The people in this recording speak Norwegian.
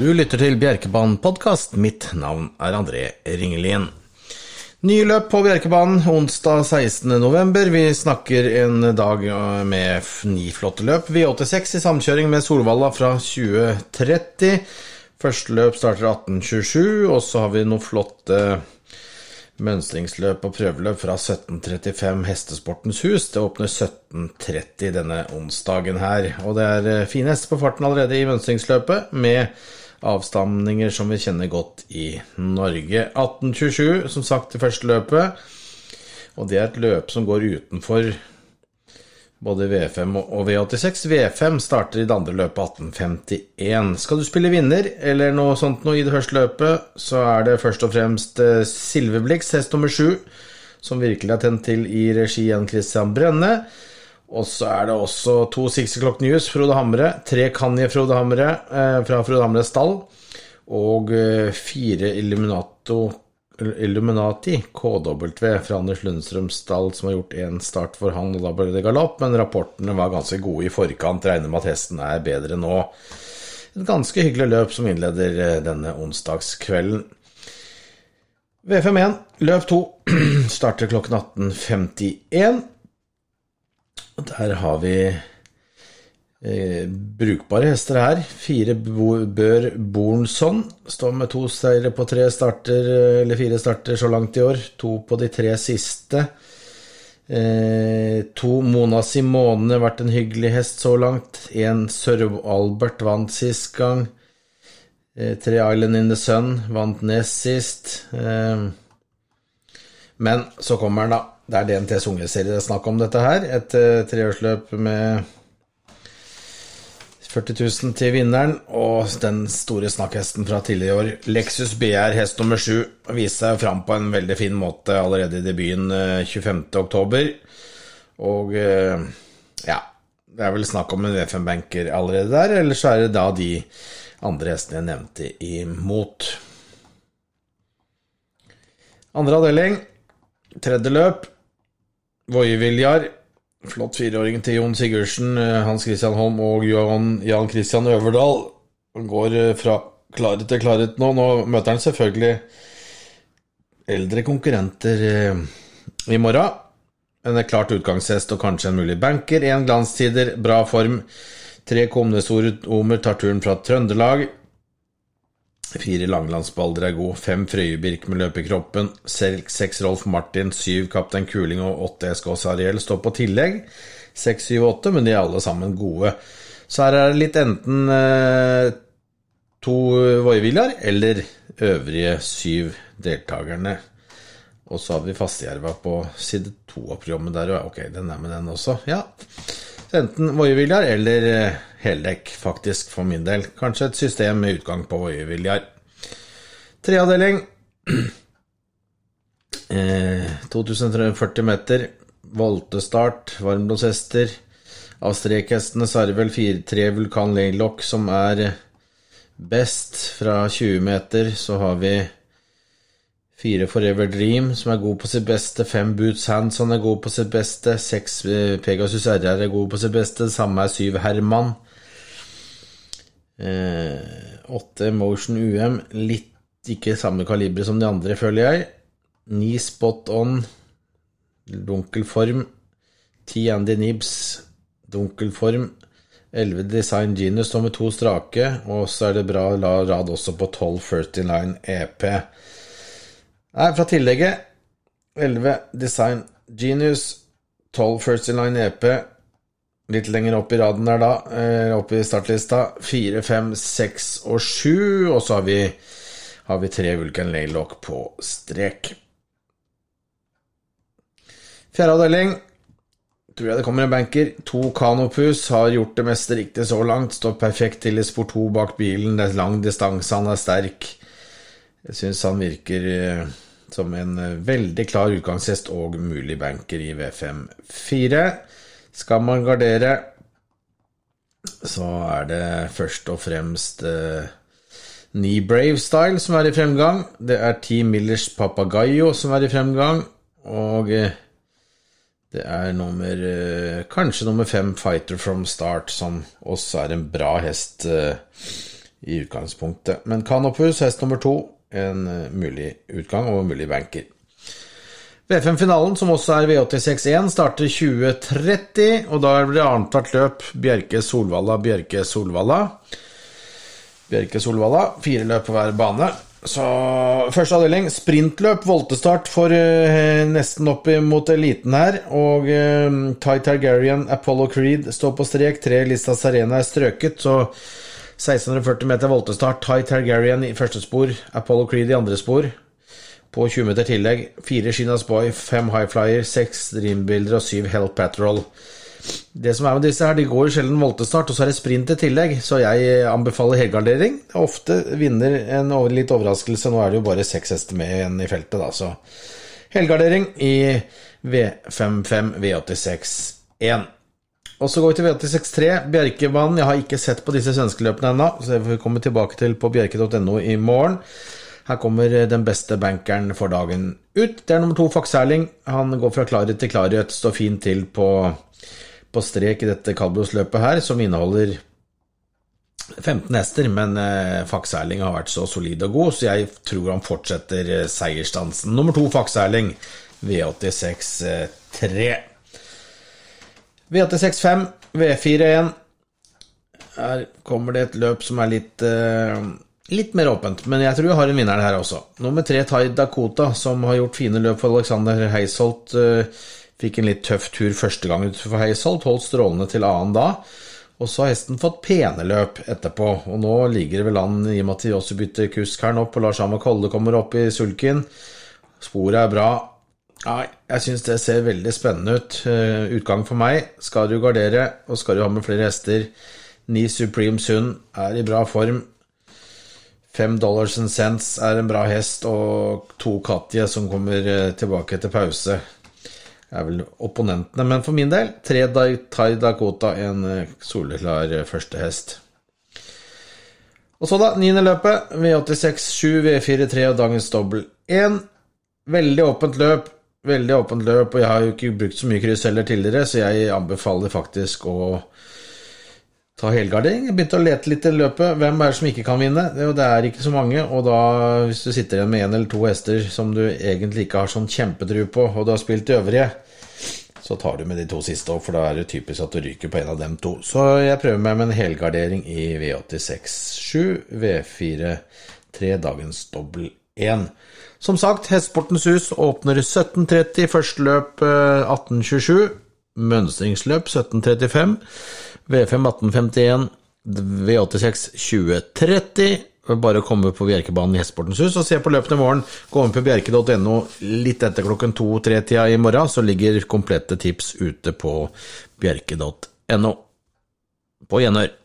Du lytter til Bjerkebanen podkast. Mitt navn er André Ringelien. Nye løp på Bjerkebanen onsdag 16.11. Vi snakker en dag med ni flotte løp. V86 i samkjøring med Solvalla fra 2030. Første løp starter 18.27, og så har vi noen flotte mønstringsløp og prøveløp fra 1735 Hestesportens hus. Det åpner 17.30 denne onsdagen her. Og det er eh, fine hester på farten allerede i mønstringsløpet, med avstamninger som vi kjenner godt i Norge. 1827, som sagt, det første løpet. Og det er et løp som går utenfor både V5 og V86. V5 starter i det andre løpet 1851. Skal du spille vinner eller noe sånt noe i det første løpet, så er det først og fremst Silveblix, Silverblix, hest nummer sju, som virkelig er tent til i regi av Christian Brenne. Og så er det også to Six O'Clock News, Frode Hamre, tre Kanye Frode Hamre eh, fra Frode Hamres stall, og eh, fire Illuminato Illuminati, KW, fra Anders Lundstrøms stall, som har gjort én start for han, og da ble det galopp, men rapportene var ganske gode i forkant. Regner med at hesten er bedre nå. Et ganske hyggelig løp som innleder eh, denne onsdagskvelden. V51, løp 2, starter klokken 18.51. Der har vi eh, brukbare hester her. Fire Bør Bornson står med to seire på tre starter, eller fire starter så langt i år. To på de tre siste. Eh, to Mona Simone vært en hyggelig hest så langt. En Sørv-Albert vant sist gang. Eh, tre Island in the Sun vant nest sist. Eh, men så kommer den, da. Det er DNTs ungeserie det er snakk om dette her. Et uh, treårsløp med 40 000 til vinneren, og den store snakkhesten fra tidligere år, Lexus BR hest nummer 7, viste seg fram på en veldig fin måte allerede i debuten uh, 25.10. Og uh, ja, det er vel snakk om en V5-banker allerede der, eller så er det da de andre hestene jeg nevnte imot. Andre avdeling, tredje løp. Voie flott fireåring til Jon Sigurdsen, Hans Christian Holm og Jan, Jan Christian Øverdal. Han Går fra klarhet til klarhet nå. Nå møter han selvfølgelig eldre konkurrenter i morgen. En klart utgangshest og kanskje en mulig banker. Én glanstider, bra form. Tre Komnesomer tar turen fra Trøndelag. Fire Langlandsbalder god, fem Frøyebirk med løpekroppen, seks Rolf Martin, syv Kaptein Kuling og åtte Eskås Ariel står på tillegg. Seks, syv, åtte, men de er alle sammen gode. Så her er det litt enten eh, to Voiviljar eller øvrige syv deltakerne. Og så har vi Fastejerva på side to av programmet der, ok, den er med den også. Ja. Enten Voieviljar eller heldekk, faktisk, for min del. Kanskje et system med utgang på Voieviljar. Treavdeling. Eh, 2340 meter. Voltestart. Varmblodshester. Av strekhestene så er det vel fire-tre Vulkan Laylock som er best. Fra 20 meter så har vi Fire Forever Dream, som er god på sitt beste. Fem Boots Hands, han er god på sitt beste. Seks Pegasus RR er god på sitt beste. Det samme er syv Herman. Åtte Motion UM, litt ikke samme kaliber som de andre, føler jeg. Ni Spot On, dunkel form. Ti Andy Nibs, dunkel form. Elleve Design Genius med to strake, og så er det bra rad også på 12 First in Line EP. Nei, fra tillegget 11 Design Genius, 12 First in Line EP. Litt lenger opp i raden der, da, opp i startlista. 4, 5, 6 og 7. Og så har vi, har vi tre Vulkan Laylock på strek. Fjerde avdeling. Tror jeg det kommer en banker. To Canopus har gjort det meste riktig så langt. Står perfekt til i spor 2 bak bilen. Det er lang distanse, han er sterk. Jeg syns han virker som en veldig klar utgangshest og mulig banker i V5-4. Skal man gardere, så er det først og fremst eh, Knee Brave Style som er i fremgang. Det er Team Millers Papagayo som er i fremgang. Og eh, det er nummer eh, kanskje nummer fem Fighter from Start, som også er en bra hest i utgangspunktet. Men Canopus, hest nummer to, en mulig utgang og en mulig banker. V5-finalen, som også er V86-1, starter 2030, og da blir det annethvert løp Bjerke-Solvalla, Bjerke-Solvalla. Bjerke-Solvalla, fire løp på hver bane. Så første avdeling, sprintløp, voltestart for eh, nesten opp mot eliten her. Og eh, Ty Targaryen, Apollo Creed står på strek. Tre Lista Serena er strøket, så 1640 meter voltestart. Ty Targaryen i første spor, Apollo Creed i andre spor på 20 meter tillegg. Fire Shinas Boy, fem High Flyer, seks Dreambuilder og syv Hell Patrol. Det som er med disse her, de går sjelden voltestart, og så er det sprint i tillegg, så jeg anbefaler helgardering. Ofte vinner en litt overraskelse. Nå er det jo bare seks hester med igjen i feltet, da, så helgardering i V55 V86-1. Og så går vi til V86-3, Bjerkebanen. Jeg har ikke sett på disse svenske løpene ennå, så det får vi komme tilbake til på bjerke.no i morgen. Her kommer den beste bankeren for dagen ut. Det er nummer to, Fakserling. Han går fra klarhet til klarhet, står fint til på, på strek i dette kaldblodsløpet her, som inneholder 15 hester, men eh, Fakserling har vært så solid og god, så jeg tror han fortsetter eh, seiersdansen. Nummer to, Fakserling, V86-3. V86-5, V4-1. Her kommer det et løp som er litt eh, Litt mer åpent, men jeg tror vi har en vinner her også. Nummer tre, Tai Dakota, som har gjort fine løp for Alexander Heisholt. Eh, fikk en litt tøff tur første gang utenfor Heisholt, holdt strålende til annen da. Og så har hesten fått pene løp etterpå, og nå ligger det vel an i og med at de også bytter kusk her nå, og Lars Hammer Kolle kommer opp i sulken. Sporet er bra. Nei, jeg syns det ser veldig spennende ut. Uh, utgang for meg. Skal du gardere, og skal du ha med flere hester Ni Supreme Sun er i bra form. Fem dollars and cents er en bra hest, og to Katje som kommer eh, tilbake etter pause, er vel opponentene. Men for min del, tre Tai Dakota, en eh, soleklar første førstehest. Og så, da, niende løpet. V86 7, V4 3 og dagens dobbel 1. Veldig åpent løp. Veldig åpent løp, og jeg har jo ikke brukt så mye kryss heller tidligere, så jeg anbefaler faktisk å ta helgardering. Jeg begynte å lete litt i løpet. Hvem er det som ikke kan vinne? Det er ikke så mange. Og da, hvis du sitter igjen med én eller to hester som du egentlig ikke har sånn kjempetru på, og du har spilt de øvrige, så tar du med de to siste òg, for da er det typisk at du ryker på en av dem to. Så jeg prøver meg med en helgardering i V86-7, V4-3, dagens dobbel 1. Som sagt, Hestesportens hus åpner 17.30, første løp 18.27, eh, mønstringsløp 17.35. V5 1851, V86 2030. Bare å komme på Bjerkebanen i Hestesportens hus og se på løpene i morgen. Gå inn på bjerke.no litt etter klokken to-tre-tida i morgen, så ligger komplette tips ute på bjerke.no. På gjenhør.